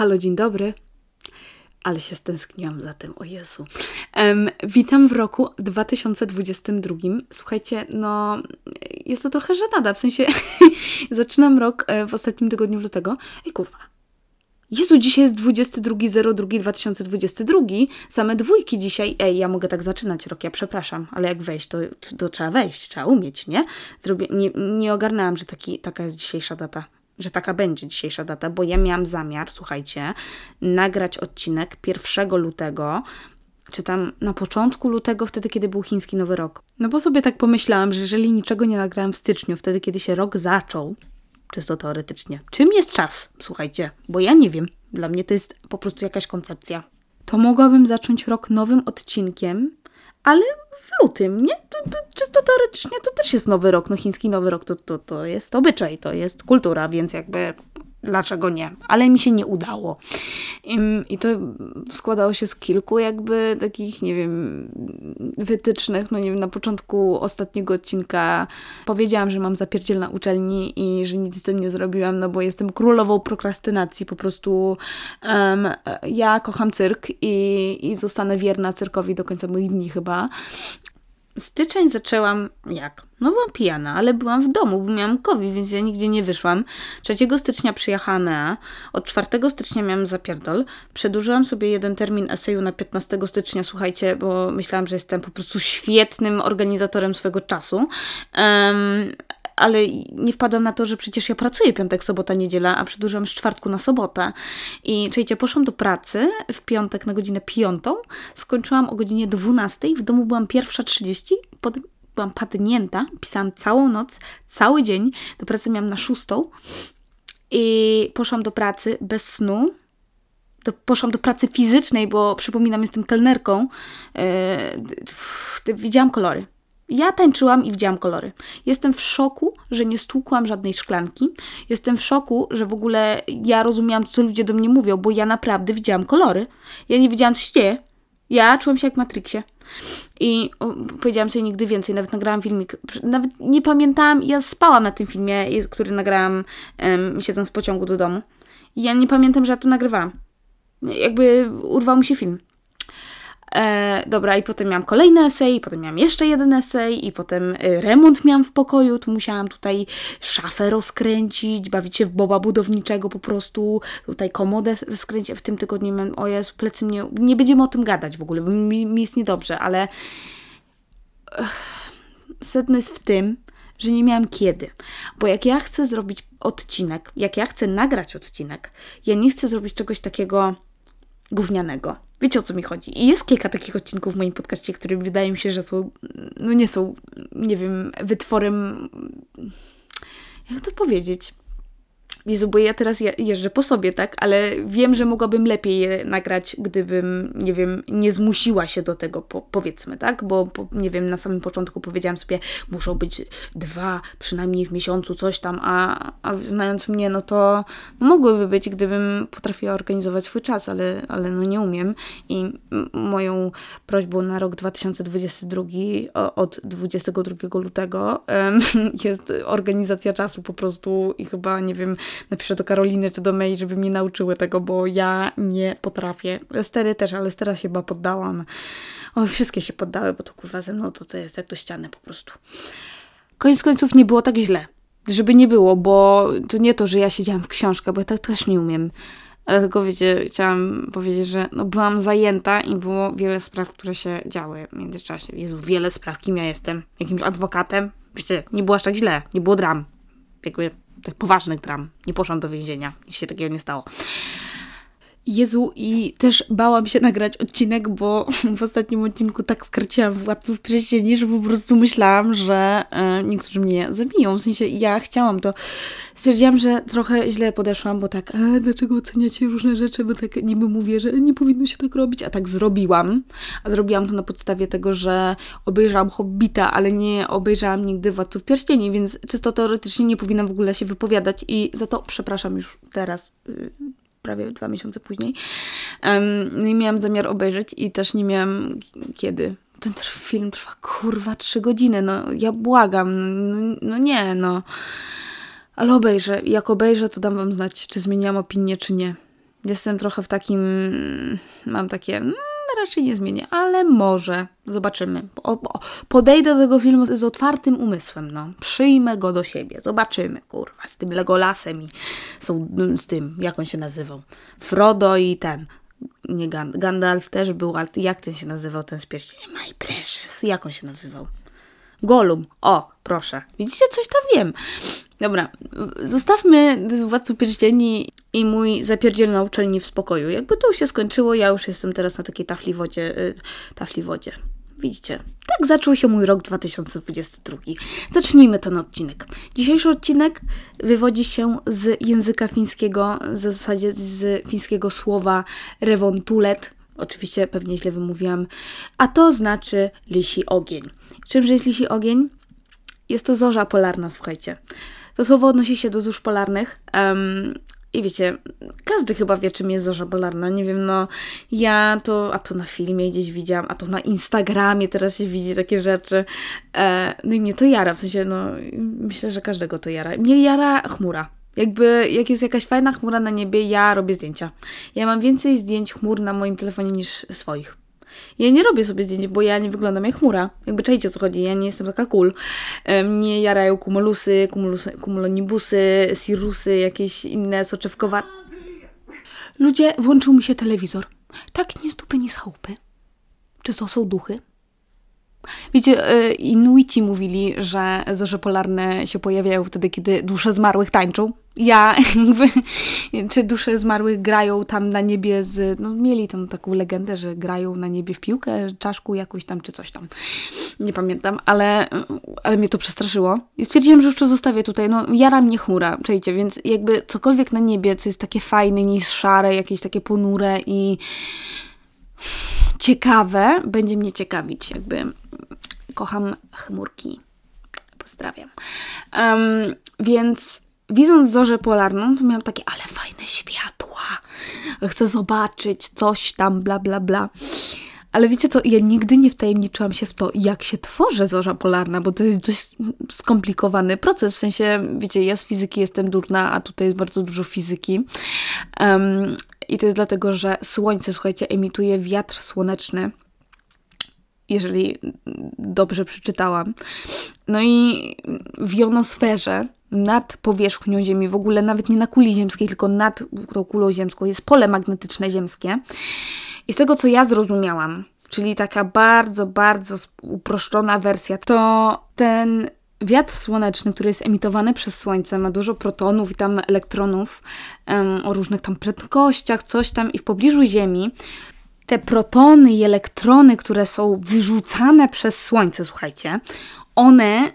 Halo, dzień dobry. Ale się stęskniłam za tym, o Jezu. Um, witam w roku 2022. Słuchajcie, no jest to trochę żenada, w sensie zaczynam rok e, w ostatnim tygodniu lutego. Ej kurwa, Jezu, dzisiaj jest 22.02.2022, same dwójki dzisiaj. Ej, ja mogę tak zaczynać rok, ja przepraszam, ale jak wejść, to, to trzeba wejść, trzeba umieć, nie? Zrobię, nie, nie ogarnęłam, że taki, taka jest dzisiejsza data że taka będzie dzisiejsza data, bo ja miałam zamiar, słuchajcie, nagrać odcinek 1 lutego, czy tam na początku lutego, wtedy, kiedy był chiński Nowy Rok. No bo sobie tak pomyślałam, że jeżeli niczego nie nagrałam w styczniu, wtedy, kiedy się rok zaczął, czysto teoretycznie, czym jest czas, słuchajcie, bo ja nie wiem, dla mnie to jest po prostu jakaś koncepcja. To mogłabym zacząć rok nowym odcinkiem, ale w lutym, nie? To, to, czysto teoretycznie to też jest nowy rok. No chiński nowy rok to, to, to jest obyczaj, to jest kultura, więc jakby dlaczego nie? Ale mi się nie udało. I to składało się z kilku jakby takich, nie wiem, wytycznych. No nie wiem, na początku ostatniego odcinka powiedziałam, że mam zapierdziel na uczelni i że nic z tym nie zrobiłam, no bo jestem królową prokrastynacji. Po prostu um, ja kocham cyrk i, i zostanę wierna cyrkowi do końca moich dni chyba. Styczeń zaczęłam jak? No byłam pijana, ale byłam w domu, bo miałam COVID, więc ja nigdzie nie wyszłam. 3 stycznia przyjechałam EA, od 4 stycznia miałam zapierdol. Przedłużyłam sobie jeden termin eseju na 15 stycznia, słuchajcie, bo myślałam, że jestem po prostu świetnym organizatorem swojego czasu. Um, ale nie wpadłam na to, że przecież ja pracuję piątek, sobota, niedziela, a przedłużam z czwartku na sobotę. I czujcie, poszłam do pracy w piątek na godzinę piątą, skończyłam o godzinie 12, w domu byłam pierwsza 30, potem byłam padnięta, pisałam całą noc, cały dzień, do pracy miałam na szóstą i poszłam do pracy bez snu, do, poszłam do pracy fizycznej, bo przypominam, jestem kelnerką. Yy, widziałam kolory. Ja tańczyłam i widziałam kolory. Jestem w szoku, że nie stłukłam żadnej szklanki. Jestem w szoku, że w ogóle ja rozumiałam, co ludzie do mnie mówią, bo ja naprawdę widziałam kolory. Ja nie wiedziałam, co się dzieje. Ja czułam się jak w Matrixie. I powiedziałam sobie nigdy więcej, nawet nagrałam filmik. Nawet nie pamiętałam, ja spałam na tym filmie, który nagrałam um, siedząc w pociągu do domu. I ja nie pamiętam, że ja to nagrywałam. Jakby urwał mi się film. E, dobra, i potem miałam kolejny esej, i potem miałam jeszcze jeden esej, i potem y, remont miałam w pokoju, tu musiałam tutaj szafę rozkręcić, bawić się w boba budowniczego po prostu, tutaj komodę skręcić. W tym tygodniu miałam, o Jezu, plecy mnie, nie będziemy o tym gadać w ogóle, bo mi, mi jest niedobrze, ale sedno jest w tym, że nie miałam kiedy. Bo jak ja chcę zrobić odcinek, jak ja chcę nagrać odcinek, ja nie chcę zrobić czegoś takiego gównianego. Wiecie o co mi chodzi. I jest kilka takich odcinków w moim podcaście, które wydaje mi się, że są, no nie są, nie wiem, wytworem. Jak to powiedzieć? Jezu, bo ja teraz jeżdżę po sobie, tak? Ale wiem, że mogłabym lepiej je nagrać, gdybym, nie wiem, nie zmusiła się do tego, po, powiedzmy, tak? Bo, po, nie wiem, na samym początku powiedziałam sobie, muszą być dwa przynajmniej w miesiącu, coś tam, a, a znając mnie, no to no mogłyby być, gdybym potrafiła organizować swój czas, ale, ale no nie umiem. I moją prośbą na rok 2022 od 22 lutego jest organizacja czasu po prostu i chyba, nie wiem, napiszę do Karoliny czy do Mei, żeby mnie nauczyły tego, bo ja nie potrafię. Stery też, ale Stera się chyba poddałam. O, wszystkie się poddały, bo to kurwa ze mną to, to jest jak do ściany po prostu. Koniec końców nie było tak źle. Żeby nie było, bo to nie to, że ja siedziałam w książkę, bo ja tak też nie umiem. Tylko wiecie, chciałam powiedzieć, że no byłam zajęta i było wiele spraw, które się działy w międzyczasie. Jezu, wiele spraw, kim ja jestem? Jakimś adwokatem? Wiecie, nie było aż tak źle, nie było dram. Jakby tych poważnych dram. Nie poszłam do więzienia. Nic się takiego nie stało. Jezu, i też bałam się nagrać odcinek, bo w ostatnim odcinku tak skraciłam władców pierścieni, że po prostu myślałam, że e, niektórzy mnie zabiją. W sensie ja chciałam to. Stwierdziłam, że trochę źle podeszłam, bo tak, e, dlaczego oceniacie różne rzeczy, bo tak niby mówię, że nie powinno się tak robić, a tak zrobiłam. A zrobiłam to na podstawie tego, że obejrzałam Hobbita, ale nie obejrzałam nigdy Władców Pierścieni, więc czysto teoretycznie nie powinnam w ogóle się wypowiadać i za to przepraszam już teraz. Prawie dwa miesiące później. Um, I miałam zamiar obejrzeć i też nie miałam kiedy. Ten film trwa kurwa trzy godziny, no ja błagam, no, no nie, no. Ale obejrzę. Jak obejrzę, to dam wam znać, czy zmieniam opinię, czy nie. Jestem trochę w takim, mam takie, mm, raczej nie zmienię, ale może, zobaczymy. Podejdę do tego filmu z otwartym umysłem, no. Przyjmę go do siebie, zobaczymy, kurwa, z tym Legolasem i są, z tym, jak on się nazywał, Frodo i ten, nie Gandalf też był, ale jak ten się nazywał, ten z pierścieniem? My Precious, jak on się nazywał? Golum. O, proszę. Widzicie, coś tam wiem. Dobra, zostawmy Władców Pierścieni i mój zapierdziel na uczelni w spokoju. Jakby to się skończyło, ja już jestem teraz na takiej tafli wodzie. Y, tafli wodzie. Widzicie, tak zaczął się mój rok 2022. Zacznijmy ten odcinek. Dzisiejszy odcinek wywodzi się z języka fińskiego, w zasadzie z fińskiego słowa rewontulet. Oczywiście pewnie źle wymówiłam, a to znaczy lisi ogień. Czymże jest lisi ogień? Jest to zorza polarna, słuchajcie. To słowo odnosi się do zórz polarnych. Um, i wiecie, każdy chyba wie, czym jest zorza polarna. Nie wiem, no ja to, a to na filmie gdzieś widziałam, a to na Instagramie teraz się widzi takie rzeczy. E, no i mnie to jara, w sensie, no myślę, że każdego to jara. Mnie jara chmura. Jakby, jak jest jakaś fajna chmura na niebie, ja robię zdjęcia. Ja mam więcej zdjęć chmur na moim telefonie niż swoich. Ja nie robię sobie zdjęć, bo ja nie wyglądam jak chmura. Jakby czajcie o co chodzi, ja nie jestem taka cool. Mnie jarają kumulusy, kumulusy kumulonibusy, sirusy, jakieś inne soczewkowa... Ludzie, włączył mi się telewizor. Tak nie z dupy, nie z chałupy. Czy to są duchy? Wiecie, e, Inuici mówili, że zorze polarne się pojawiają wtedy, kiedy dusze zmarłych tańczą. Ja, jakby, czy dusze zmarłych grają tam na niebie z, no mieli tam taką legendę, że grają na niebie w piłkę, czaszku jakąś tam, czy coś tam. Nie pamiętam, ale, ale mnie to przestraszyło. I stwierdziłam, że już to zostawię tutaj, no jara mnie chmura, czejcie, więc jakby cokolwiek na niebie, co jest takie fajne, niż szare, jakieś takie ponure i ciekawe, będzie mnie ciekawić, jakby kocham chmurki. Pozdrawiam. Um, więc widząc zorzę polarną, to miałam takie, ale fajne światła. Chcę zobaczyć coś tam, bla, bla, bla. Ale wiecie co, ja nigdy nie wtajemniczyłam się w to, jak się tworzy zorza polarna, bo to jest dość skomplikowany proces. W sensie, wiecie, ja z fizyki jestem durna, a tutaj jest bardzo dużo fizyki. Um, I to jest dlatego, że słońce, słuchajcie, emituje wiatr słoneczny jeżeli dobrze przeczytałam. No i w jonosferze, nad powierzchnią Ziemi, w ogóle nawet nie na kuli ziemskiej, tylko nad tą kulą ziemską, jest pole magnetyczne ziemskie. I z tego, co ja zrozumiałam, czyli taka bardzo, bardzo uproszczona wersja, to ten wiatr słoneczny, który jest emitowany przez Słońce, ma dużo protonów i tam elektronów um, o różnych tam prędkościach, coś tam i w pobliżu Ziemi te protony i elektrony, które są wyrzucane przez Słońce, słuchajcie, one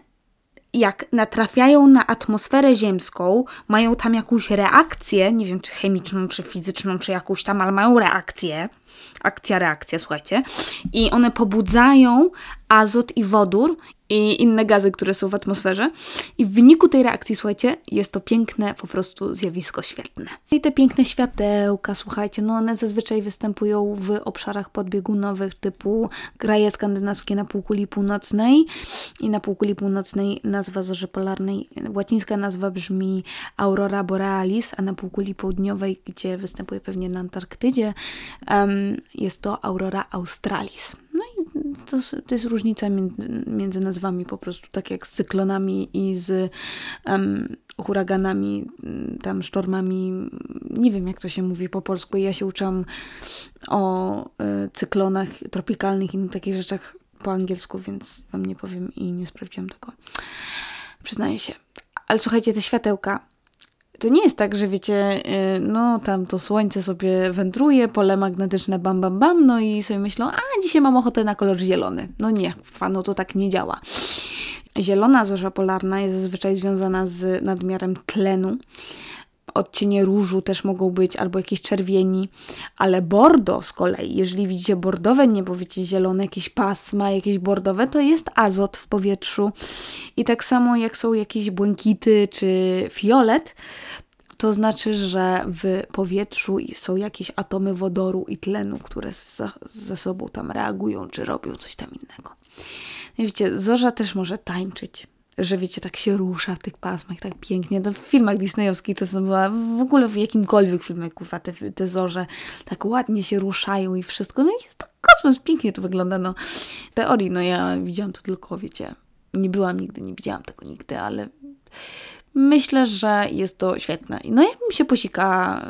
jak natrafiają na atmosferę ziemską, mają tam jakąś reakcję, nie wiem czy chemiczną, czy fizyczną, czy jakąś tam, ale mają reakcję, akcja, reakcja, słuchajcie, i one pobudzają azot i wodór i inne gazy, które są w atmosferze. I w wyniku tej reakcji, słuchajcie, jest to piękne po prostu zjawisko świetne. I te piękne światełka, słuchajcie, no one zazwyczaj występują w obszarach podbiegunowych typu kraje skandynawskie na półkuli północnej i na półkuli północnej nazwa zorzy polarnej, łacińska nazwa brzmi Aurora Borealis, a na półkuli południowej, gdzie występuje pewnie na Antarktydzie, um, jest to Aurora Australis. No i to, to jest różnica między, nazwami po prostu, tak jak z cyklonami i z um, huraganami, tam sztormami. Nie wiem, jak to się mówi po polsku. Ja się uczyłam o y, cyklonach tropikalnych i takich rzeczach po angielsku, więc Wam nie powiem i nie sprawdziłam tego. Przyznaję się. Ale słuchajcie, te światełka to nie jest tak, że wiecie, y, no tam to słońce sobie wędruje, pole magnetyczne bam, bam, bam, no i sobie myślą, a dzisiaj mam ochotę na kolor zielony. No nie, panu to tak nie działa. Zielona zorza polarna jest zazwyczaj związana z nadmiarem tlenu. Odcienie różu też mogą być, albo jakieś czerwieni, ale bordo z kolei, jeżeli widzicie bordowe niebo, wiecie zielone, jakieś pasma, jakieś bordowe, to jest azot w powietrzu. I tak samo jak są jakieś błękity czy fiolet, to znaczy, że w powietrzu są jakieś atomy wodoru i tlenu, które ze sobą tam reagują, czy robią coś tam innego. No wiecie, zorza też może tańczyć. Że wiecie, tak się rusza w tych pasmach, tak pięknie. To w filmach disneyowskich to była w ogóle w jakimkolwiek filmie, kurwa, te, te zorze tak ładnie się ruszają i wszystko. No i jest to kosmos, pięknie to wygląda, no. Teorii, no ja widziałam to tylko, wiecie, nie byłam nigdy, nie widziałam tego nigdy, ale myślę, że jest to świetne. No ja bym się posika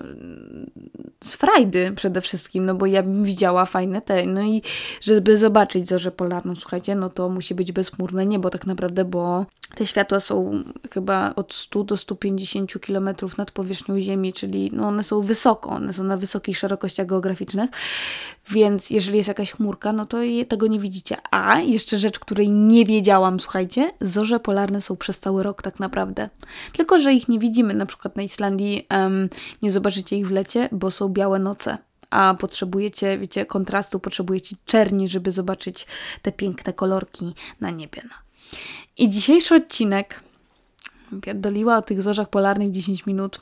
z frajdy przede wszystkim, no bo ja bym widziała fajne te, no i żeby zobaczyć zorzę polarną, słuchajcie, no to musi być bezchmurne niebo tak naprawdę, bo te światła są chyba od 100 do 150 km nad powierzchnią Ziemi, czyli no one są wysoko, one są na wysokich szerokościach geograficznych, więc jeżeli jest jakaś chmurka, no to tego nie widzicie. A jeszcze rzecz, której nie wiedziałam, słuchajcie, zorze polarne są przez cały rok tak naprawdę. Tylko, że ich nie widzimy, na przykład na Islandii um, nie zobaczycie ich w lecie, bo są białe noce a potrzebujecie, wiecie, kontrastu, potrzebujecie czerni, żeby zobaczyć te piękne kolorki na niebie. No. I dzisiejszy odcinek pierdoliła o tych zorzach polarnych 10 minut.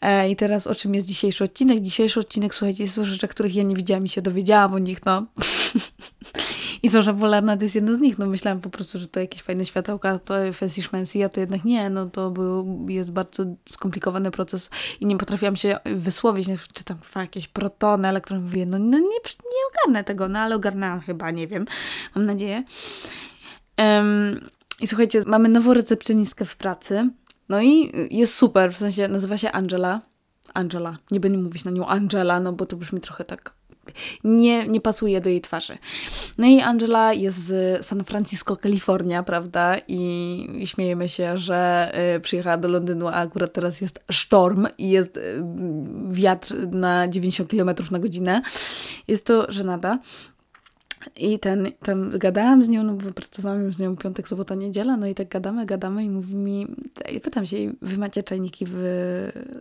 E, I teraz o czym jest dzisiejszy odcinek? Dzisiejszy odcinek, słuchajcie, jest o rzeczach, których ja nie widziałam i się dowiedziałam o nich, no. I zorza polarna to jest jedno z nich. No myślałam po prostu, że to jakieś fajne światełka, to fancy szmensy, a to jednak nie. No to był, jest bardzo skomplikowany proces i nie potrafiłam się wysłowić, czy tam jakieś protony, elektrony. Mówię, no, no nie, nie ogarnę tego, no ale ogarnęłam chyba, nie wiem. Mam nadzieję. Um, I słuchajcie, mamy nową recepcjonistkę w pracy. No i jest super, w sensie nazywa się Angela. Angela. Nie będę mówić na nią Angela, no bo to brzmi trochę tak nie, nie pasuje do jej twarzy. No i Angela jest z San Francisco, Kalifornia, prawda? I śmiejemy się, że y, przyjechała do Londynu, a akurat teraz jest sztorm i jest y, wiatr na 90 km na godzinę. Jest to żenada. I ten, ten, gadałam z nią, no bo pracowałam z nią piątek, sobota, niedziela, no i tak gadamy, gadamy i mówi mi, pytam się, wy macie czajniki w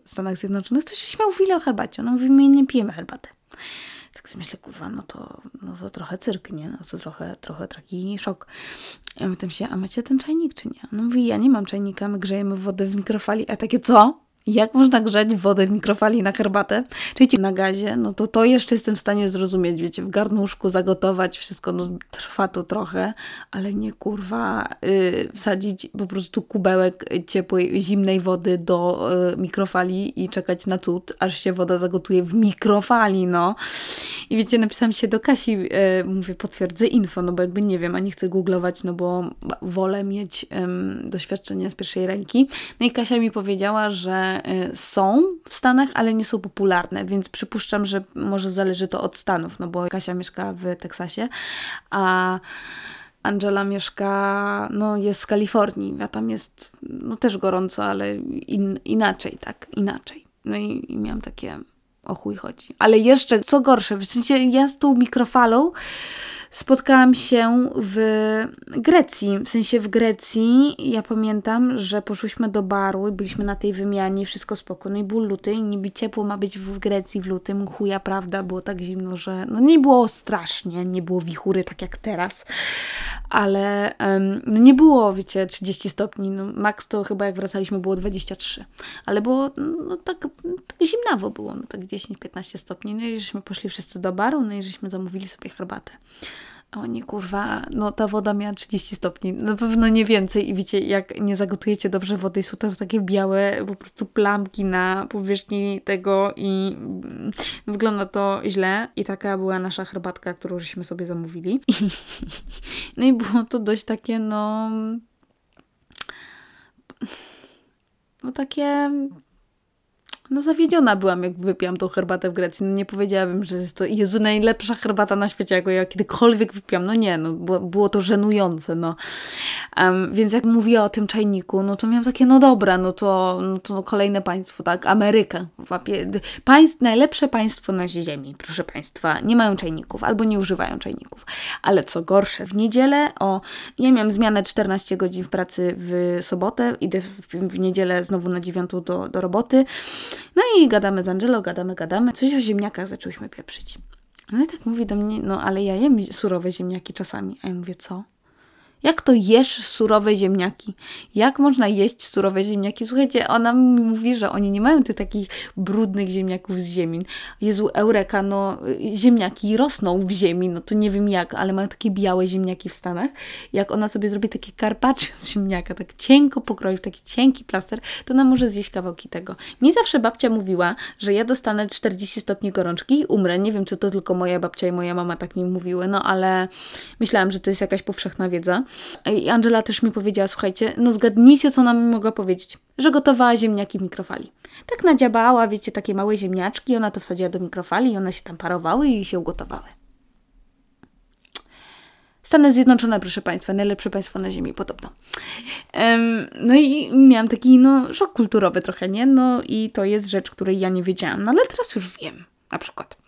Stanach Zjednoczonych? To się śmiał chwilę o herbacie. Ona mówi, my nie pijemy herbaty. Tak sobie myślę, kurwa, no to, no to trochę cyrk, nie? No to trochę, trochę taki szok. Ja pytam się, a macie ten czajnik, czy nie? No mówi, ja nie mam czajnika, my grzejemy wodę w mikrofali. A takie, co? Jak można grzać wodę w mikrofali na herbatę? Czyli na gazie, no to to jeszcze jestem w stanie zrozumieć, wiecie, w garnuszku zagotować wszystko, no trwa to trochę, ale nie kurwa yy, wsadzić po prostu kubełek ciepłej, zimnej wody do yy, mikrofali i czekać na cud, aż się woda zagotuje w mikrofali, no. I wiecie, napisałam się do Kasi, yy, mówię, potwierdzę info, no bo jakby nie wiem, a nie chcę googlować, no bo wolę mieć doświadczenie z pierwszej ręki. No i Kasia mi powiedziała, że Y, są w Stanach, ale nie są popularne, więc przypuszczam, że może zależy to od Stanów, no bo Kasia mieszka w Teksasie, a Angela mieszka, no jest z Kalifornii, a tam jest no też gorąco, ale in, inaczej, tak, inaczej. No i, i miałam takie, o chuj chodzi. Ale jeszcze, co gorsze, w sensie ja z tą mikrofalą spotkałam się w Grecji. W sensie w Grecji ja pamiętam, że poszłyśmy do baru i byliśmy na tej wymianie, wszystko spokojnie. No i był luty i niby ciepło ma być w Grecji w lutym. Chuja, prawda, było tak zimno, że no nie było strasznie, nie było wichury tak jak teraz, ale um, no nie było, wiecie, 30 stopni. No max to chyba jak wracaliśmy było 23, ale było no tak, tak zimnawo było, no tak 10-15 stopni. No i żeśmy poszli wszyscy do baru, no i żeśmy zamówili sobie herbatę. O nie, kurwa, no ta woda miała 30 stopni, na pewno nie więcej i wiecie, jak nie zagotujecie dobrze wody są to takie białe po prostu plamki na powierzchni tego i mm, wygląda to źle i taka była nasza herbatka, którą żeśmy sobie zamówili. no i było to dość takie, no... No takie no zawiedziona byłam, jak wypiłam tą herbatę w Grecji. No nie powiedziałabym, że jest to Jezu, najlepsza herbata na świecie, jaką ja kiedykolwiek wypiłam. No nie, no było, było to żenujące, no. Um, więc jak mówiła o tym czajniku, no to miałam takie, no dobra, no to, no to kolejne państwo, tak, Ameryka. Państw, najlepsze państwo na ziemi, proszę Państwa, nie mają czajników albo nie używają czajników. Ale co gorsze, w niedzielę o, ja miałam zmianę 14 godzin w pracy w sobotę, idę w, w niedzielę znowu na dziewiątą do, do roboty. No i gadamy z Angelo, gadamy, gadamy. Coś o ziemniakach zaczęłyśmy pieprzyć. No i tak mówi do mnie, no ale ja jem surowe ziemniaki czasami. A ja mówię, co? Jak to jesz surowe ziemniaki? Jak można jeść surowe ziemniaki? Słuchajcie, ona mi mówi, że oni nie mają tych takich brudnych ziemniaków z ziemi. Jezu, Eureka, no ziemniaki rosną w ziemi, no to nie wiem jak, ale mają takie białe ziemniaki w Stanach. Jak ona sobie zrobi takie carpaccio z ziemniaka, tak cienko pokroił, taki cienki plaster, to ona może zjeść kawałki tego. Mi zawsze babcia mówiła, że ja dostanę 40 stopni gorączki i umrę. Nie wiem, czy to tylko moja babcia i moja mama tak mi mówiły, no ale myślałam, że to jest jakaś powszechna wiedza. I Angela też mi powiedziała, słuchajcie, no zgadnijcie, co nam mogła powiedzieć. Że gotowała ziemniaki w mikrofali. Tak nadziabała, wiecie, takie małe ziemniaczki, ona to wsadziła do mikrofali i one się tam parowały i się ugotowały. Stany Zjednoczone, proszę Państwa, najlepsze państwo na Ziemi, podobno. Um, no i miałam taki, no, szok kulturowy trochę, nie? No i to jest rzecz, której ja nie wiedziałam. No ale teraz już wiem, na przykład.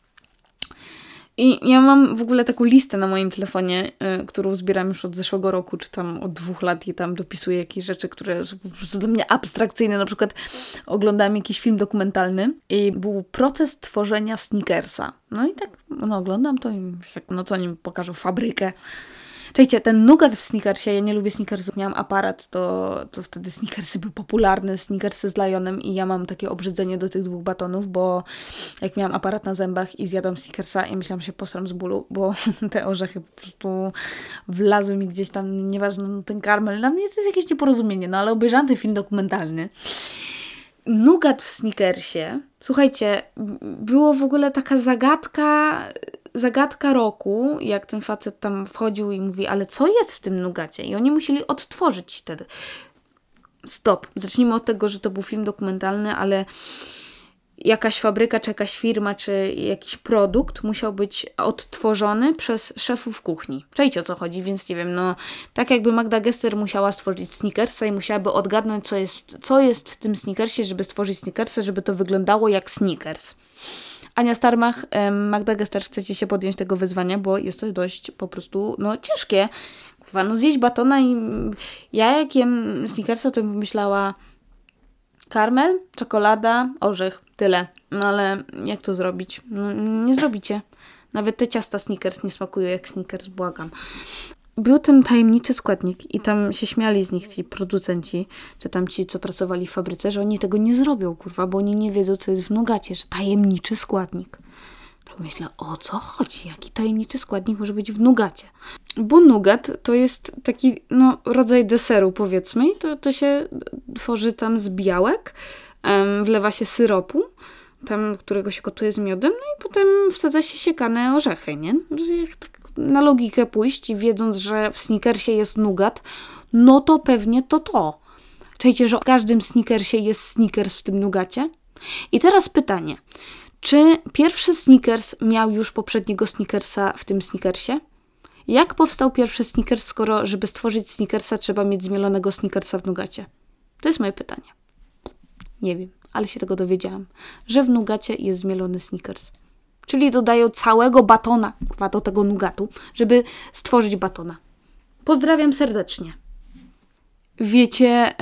I ja mam w ogóle taką listę na moim telefonie, y, którą zbieram już od zeszłego roku, czy tam od dwóch lat i tam dopisuję jakieś rzeczy, które są po prostu dla mnie abstrakcyjne. Na przykład oglądałam jakiś film dokumentalny i był proces tworzenia sneakersa. No i tak no, oglądam to i no co nim pokażą fabrykę Czekajcie, ten nugat w sneakersie, ja nie lubię sneakersów, miałam aparat, to, to wtedy sneakersy były popularne, sneakersy z Lionem i ja mam takie obrzydzenie do tych dwóch batonów, bo jak miałam aparat na zębach i zjadłam sneakersa i myślałam, się posram z bólu, bo te orzechy po prostu wlazły mi gdzieś tam, nieważne, no, ten karmel, dla mnie to jest jakieś nieporozumienie, no ale obejrzałam ten film dokumentalny. Nugat w sneakersie, słuchajcie, było w ogóle taka zagadka zagadka roku, jak ten facet tam wchodził i mówi, ale co jest w tym nugacie? I oni musieli odtworzyć wtedy. Stop. Zacznijmy od tego, że to był film dokumentalny, ale jakaś fabryka, czy jakaś firma, czy jakiś produkt musiał być odtworzony przez szefów kuchni. Czajcie o co chodzi, więc nie wiem, no tak jakby Magda Gester musiała stworzyć sneakersa i musiałaby odgadnąć, co jest, co jest w tym sneakersie, żeby stworzyć sneakersa, żeby to wyglądało jak sneakers. Ania Starmach, Magda Gester, chcecie się podjąć tego wyzwania, bo jest to dość po prostu, no ciężkie. Kurwa, no zjeść batona i ja jak jem sneakersa, to bym myślała karmel, czekolada, orzech, tyle. No ale jak to zrobić? No, nie zrobicie. Nawet te ciasta Snickers nie smakują jak Snickers, błagam był ten tajemniczy składnik i tam się śmiali z nich ci producenci, czy tam ci, co pracowali w fabryce, że oni tego nie zrobią, kurwa, bo oni nie wiedzą, co jest w nugacie, że tajemniczy składnik. Tak myślę, o co chodzi? Jaki tajemniczy składnik może być w nugacie? Bo nugat to jest taki, no, rodzaj deseru, powiedzmy, to, to się tworzy tam z białek, wlewa się syropu, tam, którego się gotuje z miodem, no i potem wsadza się siekane orzechy, nie? Jak tak na logikę pójść i wiedząc, że w sneakersie jest nugat, no to pewnie to to. Czajcie, że w każdym sneakersie jest sneakers w tym nugacie? I teraz pytanie. Czy pierwszy sneakers miał już poprzedniego sneakersa w tym sneakersie? Jak powstał pierwszy sneakers, skoro żeby stworzyć sneakersa trzeba mieć zmielonego sneakersa w nugacie? To jest moje pytanie. Nie wiem, ale się tego dowiedziałam, że w nugacie jest zmielony sneakers. Czyli dodają całego batona kurwa, do tego nugatu, żeby stworzyć batona. Pozdrawiam serdecznie. Wiecie,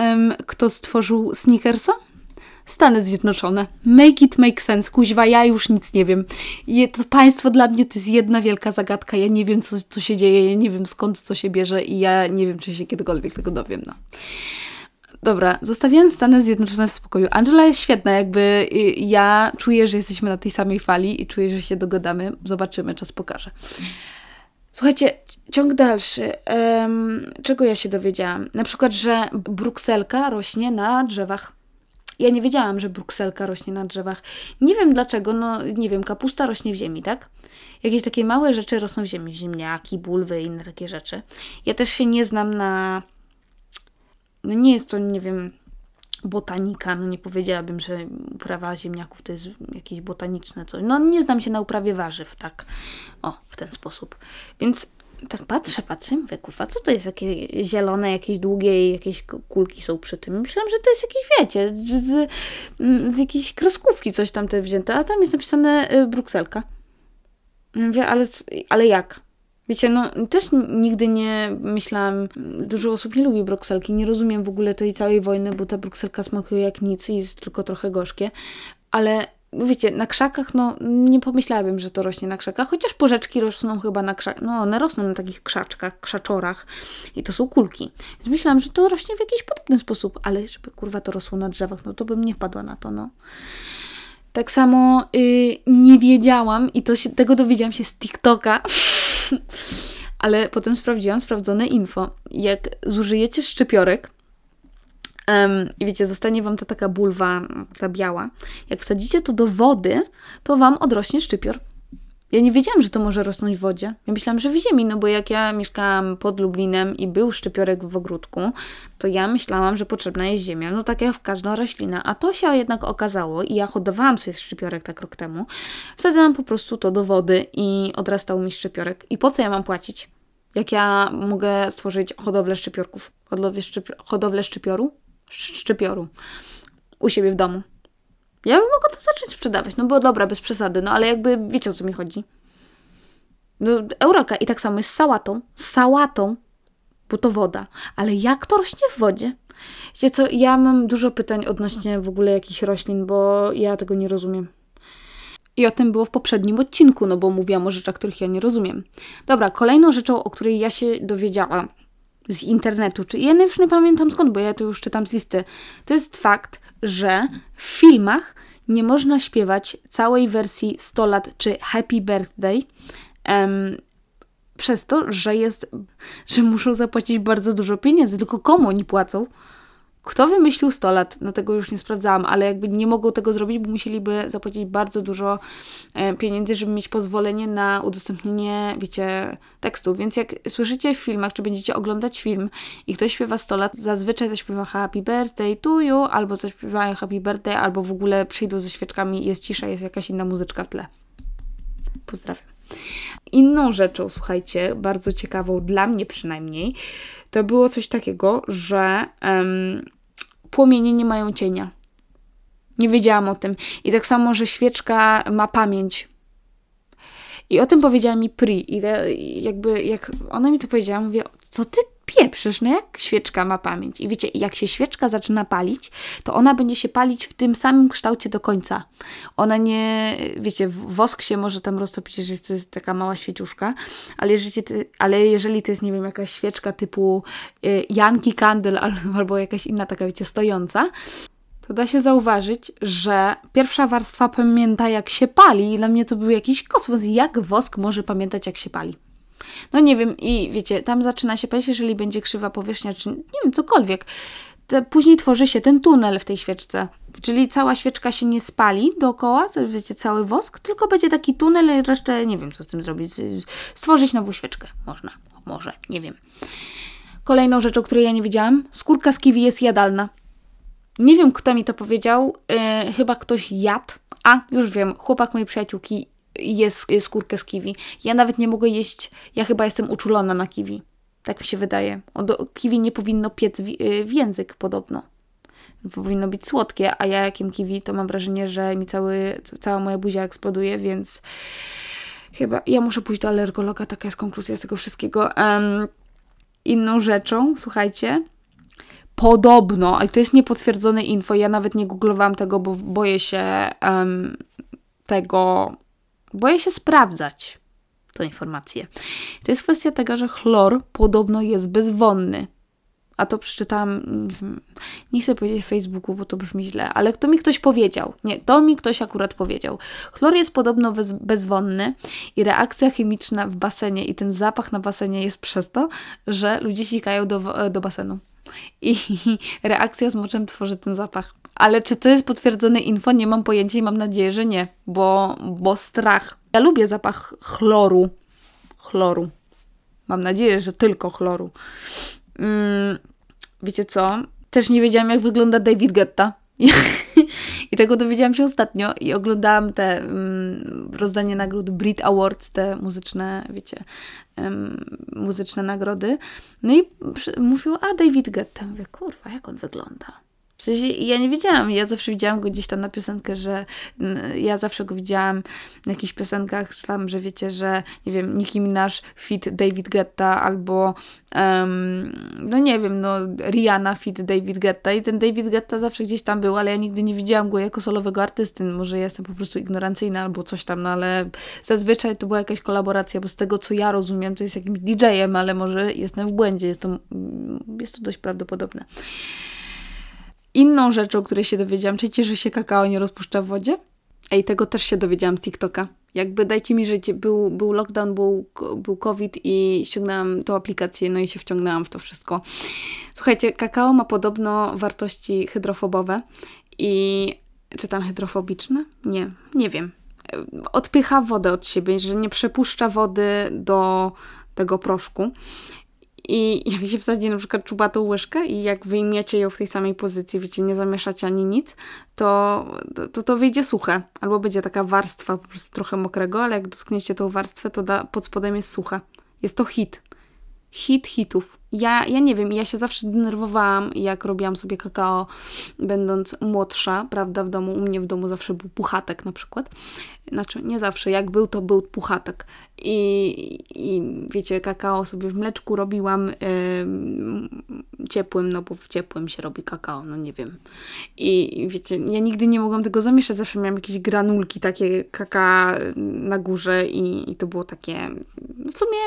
kto stworzył Snickersa? Stany Zjednoczone. Make it make sense, kuźwa, ja już nic nie wiem. Je, to państwo dla mnie to jest jedna wielka zagadka. Ja nie wiem, co, co się dzieje, ja nie wiem skąd co się bierze i ja nie wiem, czy się kiedykolwiek tego dowiem. No. Dobra, zostawiając Stany Zjednoczone w spokoju. Angela jest świetna, jakby y, ja czuję, że jesteśmy na tej samej fali i czuję, że się dogadamy. Zobaczymy, czas pokaże. Słuchajcie, ciąg dalszy. Um, czego ja się dowiedziałam? Na przykład, że brukselka rośnie na drzewach. Ja nie wiedziałam, że brukselka rośnie na drzewach. Nie wiem dlaczego, no nie wiem, kapusta rośnie w ziemi, tak? Jakieś takie małe rzeczy rosną w ziemi, ziemniaki, bulwy i inne takie rzeczy. Ja też się nie znam na no nie jest to, nie wiem, botanika, no nie powiedziałabym, że uprawa ziemniaków to jest jakieś botaniczne coś. No nie znam się na uprawie warzyw, tak. O, w ten sposób. Więc tak patrzę, patrzę, mówię, kurwa, co to jest, jakieś zielone, jakieś długie jakieś kulki są przy tym. Myślałam, że to jest jakieś, wiecie, z, z jakiejś kreskówki coś tam te wzięte, a tam jest napisane y, brukselka. Mówię, ale, ale jak? Wiecie, no też nigdy nie myślałam, dużo osób nie lubi brukselki, nie rozumiem w ogóle tej całej wojny, bo ta brukselka smakuje jak nic i jest tylko trochę gorzkie, ale no wiecie, na krzakach, no nie pomyślałabym, że to rośnie na krzakach, chociaż porzeczki rosną chyba na krzakach, no one rosną na takich krzaczkach, krzaczorach i to są kulki. Więc myślałam, że to rośnie w jakiś podobny sposób, ale żeby kurwa to rosło na drzewach, no to bym nie wpadła na to, no. Tak samo yy, nie wiedziałam i to się, tego dowiedziałam się z TikToka, ale potem sprawdziłam sprawdzone info. Jak zużyjecie szczypiorek, um, i wiecie, zostanie Wam ta taka bulwa, ta biała, jak wsadzicie to do wody, to Wam odrośnie szczypior. Ja nie wiedziałam, że to może rosnąć w wodzie. Ja myślałam, że w ziemi, no bo jak ja mieszkałam pod Lublinem i był szczypiorek w ogródku, to ja myślałam, że potrzebna jest ziemia, no tak jak w każdą roślinę. A to się jednak okazało i ja hodowałam sobie szczypiorek tak rok temu. Wsadzałam po prostu to do wody i odrastał mi szczypiorek. I po co ja mam płacić? Jak ja mogę stworzyć hodowlę szczypiorków? Hodowlę, szczypi hodowlę szczypioru? Szczypioru. U siebie w domu. Ja bym mogła to zacząć sprzedawać, no bo dobra, bez przesady, no ale jakby wiecie o co mi chodzi. No, Eureka i tak samo jest z sałatą. Sałatą, bo to woda. Ale jak to rośnie w wodzie? Wiecie co, ja mam dużo pytań odnośnie w ogóle jakichś roślin, bo ja tego nie rozumiem. I o tym było w poprzednim odcinku, no bo mówiłam o rzeczach, których ja nie rozumiem. Dobra, kolejną rzeczą, o której ja się dowiedziałam z internetu, czy ja już nie pamiętam skąd, bo ja to już czytam z listy, to jest fakt, że w filmach nie można śpiewać całej wersji 100 lat czy Happy Birthday um, przez to, że jest, że muszą zapłacić bardzo dużo pieniędzy. Tylko komu oni płacą? Kto wymyślił 100 lat? No tego już nie sprawdzałam, ale jakby nie mogą tego zrobić, bo musieliby zapłacić bardzo dużo e, pieniędzy, żeby mieć pozwolenie na udostępnienie, wiecie, tekstu. Więc jak słyszycie w filmach, czy będziecie oglądać film i ktoś śpiewa 100 lat, zazwyczaj zaśpiewa Happy Birthday to you, albo zaśpiewają Happy Birthday, albo w ogóle przyjdą ze świeczkami, jest cisza, jest jakaś inna muzyczka w tle. Pozdrawiam. Inną rzeczą, słuchajcie, bardzo ciekawą dla mnie przynajmniej, to było coś takiego, że um, płomienie nie mają cienia. Nie wiedziałam o tym. I tak samo, że świeczka ma pamięć. I o tym powiedziała mi Pri. I jakby jak ona mi to powiedziała, mówię, co ty pieprzysz, no jak świeczka ma pamięć. I wiecie, jak się świeczka zaczyna palić, to ona będzie się palić w tym samym kształcie do końca. Ona nie, wiecie, wosk się może tam roztopić, jeżeli to jest taka mała świeciuszka, ale jeżeli, ale jeżeli to jest, nie wiem, jakaś świeczka typu y, Yankee Candle albo jakaś inna taka, wiecie, stojąca, to da się zauważyć, że pierwsza warstwa pamięta jak się pali i dla mnie to był jakiś kosmos. Jak wosk może pamiętać jak się pali? No nie wiem, i wiecie, tam zaczyna się palić, jeżeli będzie krzywa powierzchnia, czy nie wiem, cokolwiek. Później tworzy się ten tunel w tej świeczce. Czyli cała świeczka się nie spali dookoła, wiecie, cały wosk, tylko będzie taki tunel i resztę nie wiem, co z tym zrobić. Stworzyć nową świeczkę. Można, może, nie wiem. Kolejną rzeczą, której ja nie wiedziałam, skórka z kiwi jest jadalna. Nie wiem, kto mi to powiedział, yy, chyba ktoś jadł. A, już wiem, chłopak mojej przyjaciółki jest skórkę z kiwi. Ja nawet nie mogę jeść, ja chyba jestem uczulona na kiwi. Tak mi się wydaje. Do kiwi nie powinno piec w, y, w język podobno. Powinno być słodkie, a ja jakim kiwi, to mam wrażenie, że mi cały, cała moja buzia eksploduje, więc chyba ja muszę pójść do alergologa, taka jest konkluzja z tego wszystkiego. Um, inną rzeczą, słuchajcie, podobno, ale to jest niepotwierdzone info, ja nawet nie googlowałam tego, bo boję się um, tego Boję się sprawdzać tą informację. To jest kwestia tego, że chlor podobno jest bezwonny. A to przeczytałam, nie chcę powiedzieć w Facebooku, bo to brzmi źle, ale to mi ktoś powiedział. Nie, to mi ktoś akurat powiedział. Chlor jest podobno bez, bezwonny i reakcja chemiczna w basenie i ten zapach na basenie jest przez to, że ludzie sikają do, do basenu. I reakcja z moczem tworzy ten zapach. Ale czy to jest potwierdzone info? Nie mam pojęcia i mam nadzieję, że nie, bo, bo strach. Ja lubię zapach chloru. Chloru. Mam nadzieję, że tylko chloru. Mm, wiecie co? Też nie wiedziałam, jak wygląda David Guetta. I tego dowiedziałam się ostatnio i oglądałam te um, rozdanie nagród Brit Awards, te muzyczne, wiecie, um, muzyczne nagrody. No i mówił, a David Guetta. Mówię, kurwa, jak on wygląda? W sensie ja nie wiedziałam, ja zawsze widziałam go gdzieś tam na piosenkę, że ja zawsze go widziałam na jakichś piosenkach, że tam, że wiecie, że nie wiem, Nicki Minaj fit David Guetta albo um, no nie wiem, no Rihanna fit David Guetta i ten David Guetta zawsze gdzieś tam był, ale ja nigdy nie widziałam go jako solowego artysty, może jestem po prostu ignorancyjna albo coś tam, no ale zazwyczaj to była jakaś kolaboracja, bo z tego co ja rozumiem, to jest jakimś DJ-em, ale może jestem w błędzie, jest to, jest to dość prawdopodobne. Inną rzeczą, o której się dowiedziałam, czy że się kakao nie rozpuszcza w wodzie? Ej, tego też się dowiedziałam z TikToka. Jakby dajcie mi żyć, był, był lockdown, był, był COVID i ściągnęłam tą aplikację, no i się wciągnęłam w to wszystko. Słuchajcie, kakao ma podobno wartości hydrofobowe i czy tam hydrofobiczne? Nie, nie wiem. Odpycha wodę od siebie, że nie przepuszcza wody do tego proszku. I jak się wsadzi na przykład czubatą łyżkę i jak wyjmiecie ją w tej samej pozycji, wiecie, nie zamieszacie ani nic, to, to to wyjdzie suche. Albo będzie taka warstwa po prostu trochę mokrego, ale jak dotkniecie tą warstwę, to da, pod spodem jest suche. Jest to hit. Hit hitów. Ja, ja nie wiem, ja się zawsze denerwowałam, jak robiłam sobie kakao, będąc młodsza, prawda, w domu. U mnie w domu zawsze był puchatek na przykład. Znaczy, nie zawsze, jak był, to był puchatek. I, i wiecie, kakao sobie w mleczku robiłam yy, ciepłym, no bo w ciepłym się robi kakao, no nie wiem. I wiecie, ja nigdy nie mogłam tego zamieszać, zawsze miałam jakieś granulki takie kaka na górze i, i to było takie, w sumie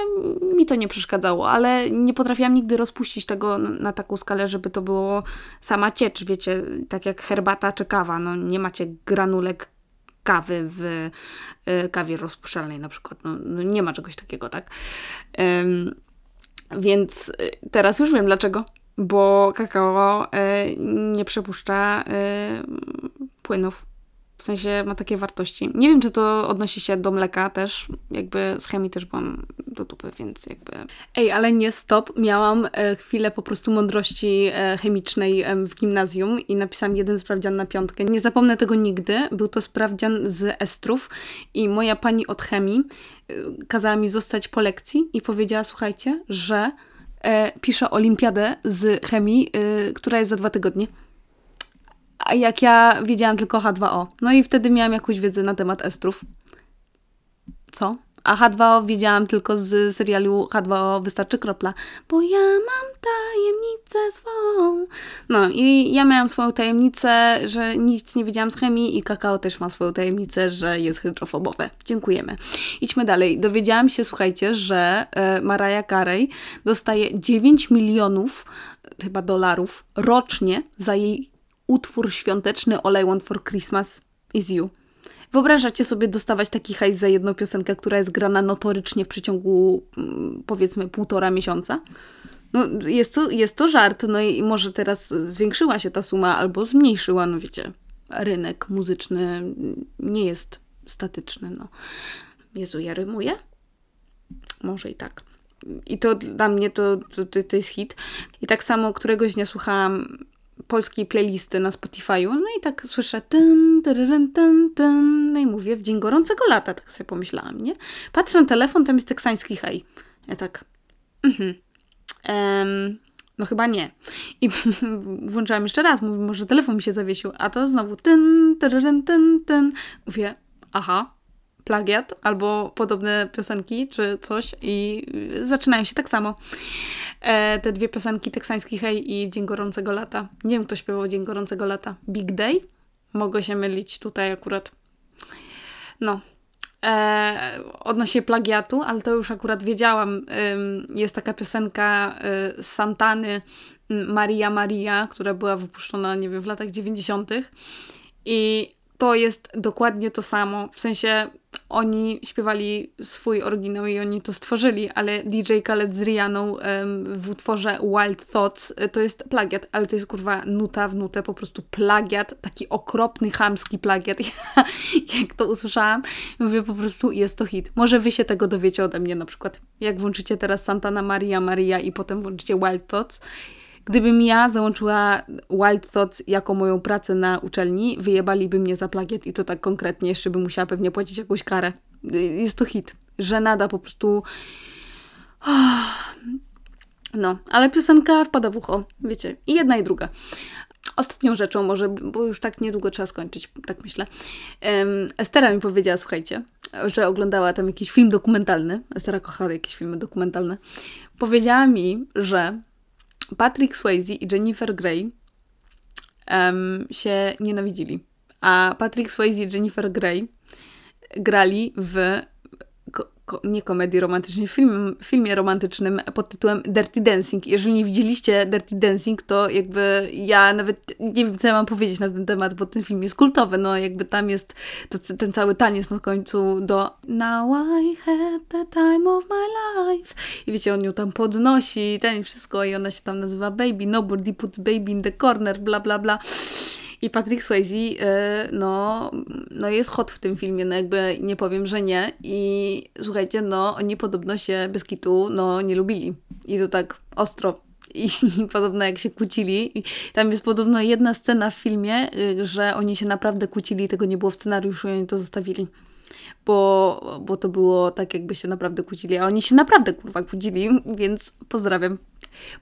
mi to nie przeszkadzało, ale nie potrafiłam nigdy rozpuścić tego na, na taką skalę, żeby to było sama ciecz, wiecie, tak jak herbata czy kawa, no nie macie granulek kawy w y, kawie rozpuszczalnej na przykład. No, no nie ma czegoś takiego, tak? Więc y, teraz już wiem dlaczego. Bo kakao y, nie przepuszcza płynów w sensie ma takie wartości. Nie wiem, czy to odnosi się do mleka też, jakby z chemii też byłam do dupy, więc jakby... Ej, ale nie stop, miałam e, chwilę po prostu mądrości e, chemicznej w gimnazjum i napisałam jeden sprawdzian na piątkę. Nie zapomnę tego nigdy, był to sprawdzian z estrów i moja pani od chemii e, kazała mi zostać po lekcji i powiedziała, słuchajcie, że piszę olimpiadę z chemii, która jest za dwa tygodnie a jak ja wiedziałam tylko H2O. No i wtedy miałam jakąś wiedzę na temat estrów. Co? A H2O wiedziałam tylko z serialu H2O Wystarczy Kropla, bo ja mam tajemnicę swą. No i ja miałam swoją tajemnicę, że nic nie wiedziałam z chemii i kakao też ma swoją tajemnicę, że jest hydrofobowe. Dziękujemy. Idźmy dalej. Dowiedziałam się, słuchajcie, że e, Mariah Carey dostaje 9 milionów chyba dolarów rocznie za jej utwór świąteczny All I Want for Christmas is You. Wyobrażacie sobie dostawać taki hajs za jedną piosenkę, która jest grana notorycznie w przeciągu mm, powiedzmy półtora miesiąca? No, jest to, jest to żart, no i może teraz zwiększyła się ta suma albo zmniejszyła, no wiecie, rynek muzyczny nie jest statyczny, no. Jezu, ja rymuję? Może i tak. I to dla mnie to, to, to jest hit. I tak samo któregoś dnia słuchałam polskiej playlisty na Spotify'u, no i tak słyszę ten, ten, ten, ten, no i mówię, w dzień gorącego lata, tak sobie pomyślałam, nie? Patrzę na telefon, tam jest teksański hej. Ja tak, mhm, um, no chyba nie. I włączałam jeszcze raz, mówię, może telefon mi się zawiesił, a to znowu ten, ten, ten, ten. Mówię, aha, plagiat albo podobne piosenki czy coś i zaczynają się tak samo. E, te dwie piosenki teksański hej i Dzień Gorącego Lata. Nie wiem, kto śpiewał Dzień Gorącego Lata. Big Day? Mogę się mylić tutaj akurat. No. E, odnośnie plagiatu, ale to już akurat wiedziałam. jest taka piosenka y, Santany Maria Maria, która była wypuszczona, nie wiem, w latach 90. I to jest dokładnie to samo. W sensie oni śpiewali swój oryginał i oni to stworzyli, ale DJ Khaled z Rianą w utworze Wild Thoughts e, to jest plagiat, ale to jest kurwa nuta w nutę, po prostu plagiat, taki okropny, chamski plagiat. Ja, jak to usłyszałam, mówię po prostu jest to hit. Może wy się tego dowiecie ode mnie na przykład. Jak włączycie teraz Santana Maria Maria i potem włączycie Wild Thoughts, Gdybym ja załączyła Wild Thoughts jako moją pracę na uczelni, wyjebaliby mnie za plagiat i to tak konkretnie, jeszcze bym musiała pewnie płacić jakąś karę. Jest to hit. Żenada po prostu... No, ale piosenka wpada w ucho, wiecie, i jedna i druga. ostatnią rzeczą, może, bo już tak niedługo trzeba skończyć, tak myślę. Um, Estera mi powiedziała, słuchajcie, że oglądała tam jakiś film dokumentalny. Estera kocha jakieś filmy dokumentalne. Powiedziała mi, że Patrick Swayze i Jennifer Grey um, się nienawidzili. A Patrick Swayze i Jennifer Grey grali w nie komedii romantycznej, film, filmie romantycznym pod tytułem Dirty Dancing. Jeżeli nie widzieliście Dirty Dancing, to jakby ja nawet nie wiem, co ja mam powiedzieć na ten temat, bo ten film jest kultowy. No jakby tam jest to, ten cały taniec na końcu do Now I had the time of my life. I wiecie, on ją tam podnosi, ten wszystko i ona się tam nazywa Baby, nobody puts baby in the corner, bla bla bla. I Patrick Swayze, y, no, no jest hot w tym filmie, no jakby nie powiem, że nie. I słuchajcie, no oni podobno się bez kitu, no nie lubili. I to tak ostro. I podobno jak się kłócili. Tam jest podobno jedna scena w filmie, y, że oni się naprawdę kłócili, tego nie było w scenariuszu i oni to zostawili bo, bo to było tak, jakby się naprawdę kłócili, a oni się naprawdę kurwa kłócili, więc pozdrawiam.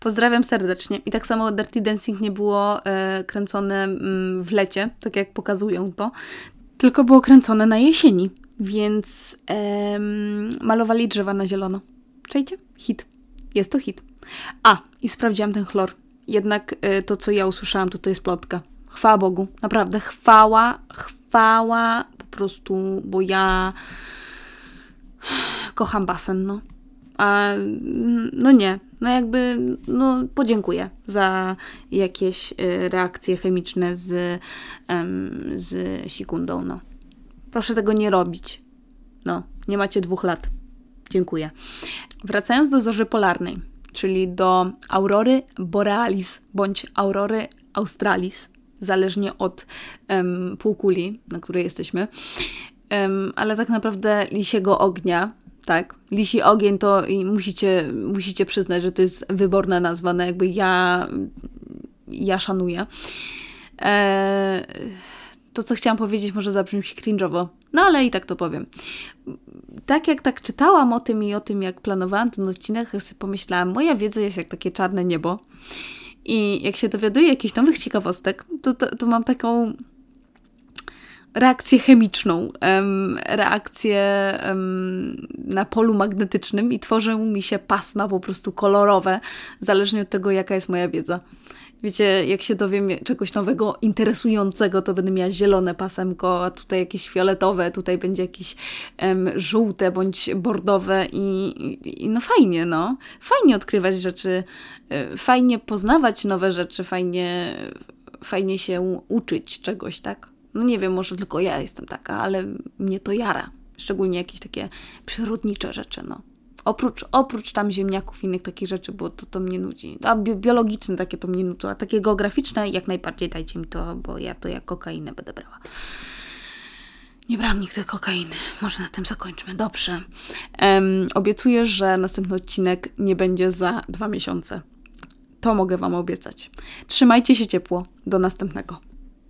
Pozdrawiam serdecznie. I tak samo Dirty Dancing nie było e, kręcone mm, w lecie, tak jak pokazują to, tylko było kręcone na jesieni, więc e, malowali drzewa na zielono. Czajcie? Hit. Jest to hit. A, i sprawdziłam ten chlor. Jednak e, to, co ja usłyszałam, to to jest plotka. Chwała Bogu. Naprawdę, chwała, chwała po prostu, bo ja kocham basen, no. A no nie, no jakby no podziękuję za jakieś y, reakcje chemiczne z, z sikundą, no. Proszę tego nie robić. No, nie macie dwóch lat. Dziękuję. Wracając do zorzy polarnej, czyli do aurory borealis bądź aurory australis, zależnie od um, półkuli, na której jesteśmy. Um, ale tak naprawdę lisiego ognia, tak, lisi ogień to i musicie, musicie przyznać, że to jest wyborna nazwa, no jakby ja, ja szanuję. E, to, co chciałam powiedzieć, może zabrzmi cringe'owo, no ale i tak to powiem. Tak jak tak czytałam o tym i o tym, jak planowałam ten odcinek, to sobie pomyślałam, moja wiedza jest jak takie czarne niebo. I jak się dowiaduję jakichś nowych ciekawostek, to, to, to mam taką reakcję chemiczną, reakcję na polu magnetycznym i tworzą mi się pasma po prostu kolorowe, zależnie od tego, jaka jest moja wiedza. Wiecie, jak się dowiem czegoś nowego, interesującego, to będę miała zielone pasemko, a tutaj jakieś fioletowe, tutaj będzie jakieś um, żółte bądź bordowe i, i, i, no fajnie, no. Fajnie odkrywać rzeczy, e, fajnie poznawać nowe rzeczy, fajnie, fajnie się uczyć czegoś, tak? No nie wiem, może tylko ja jestem taka, ale mnie to jara. Szczególnie jakieś takie przyrodnicze rzeczy, no. Oprócz, oprócz tam ziemniaków innych takich rzeczy, bo to, to mnie nudzi. A bi biologiczne takie to mnie nudzi, a takie geograficzne jak najbardziej dajcie mi to, bo ja to jak kokainę będę brała. Nie brałam nigdy kokainy. Może na tym zakończmy. Dobrze. Um, obiecuję, że następny odcinek nie będzie za dwa miesiące. To mogę Wam obiecać. Trzymajcie się ciepło. Do następnego.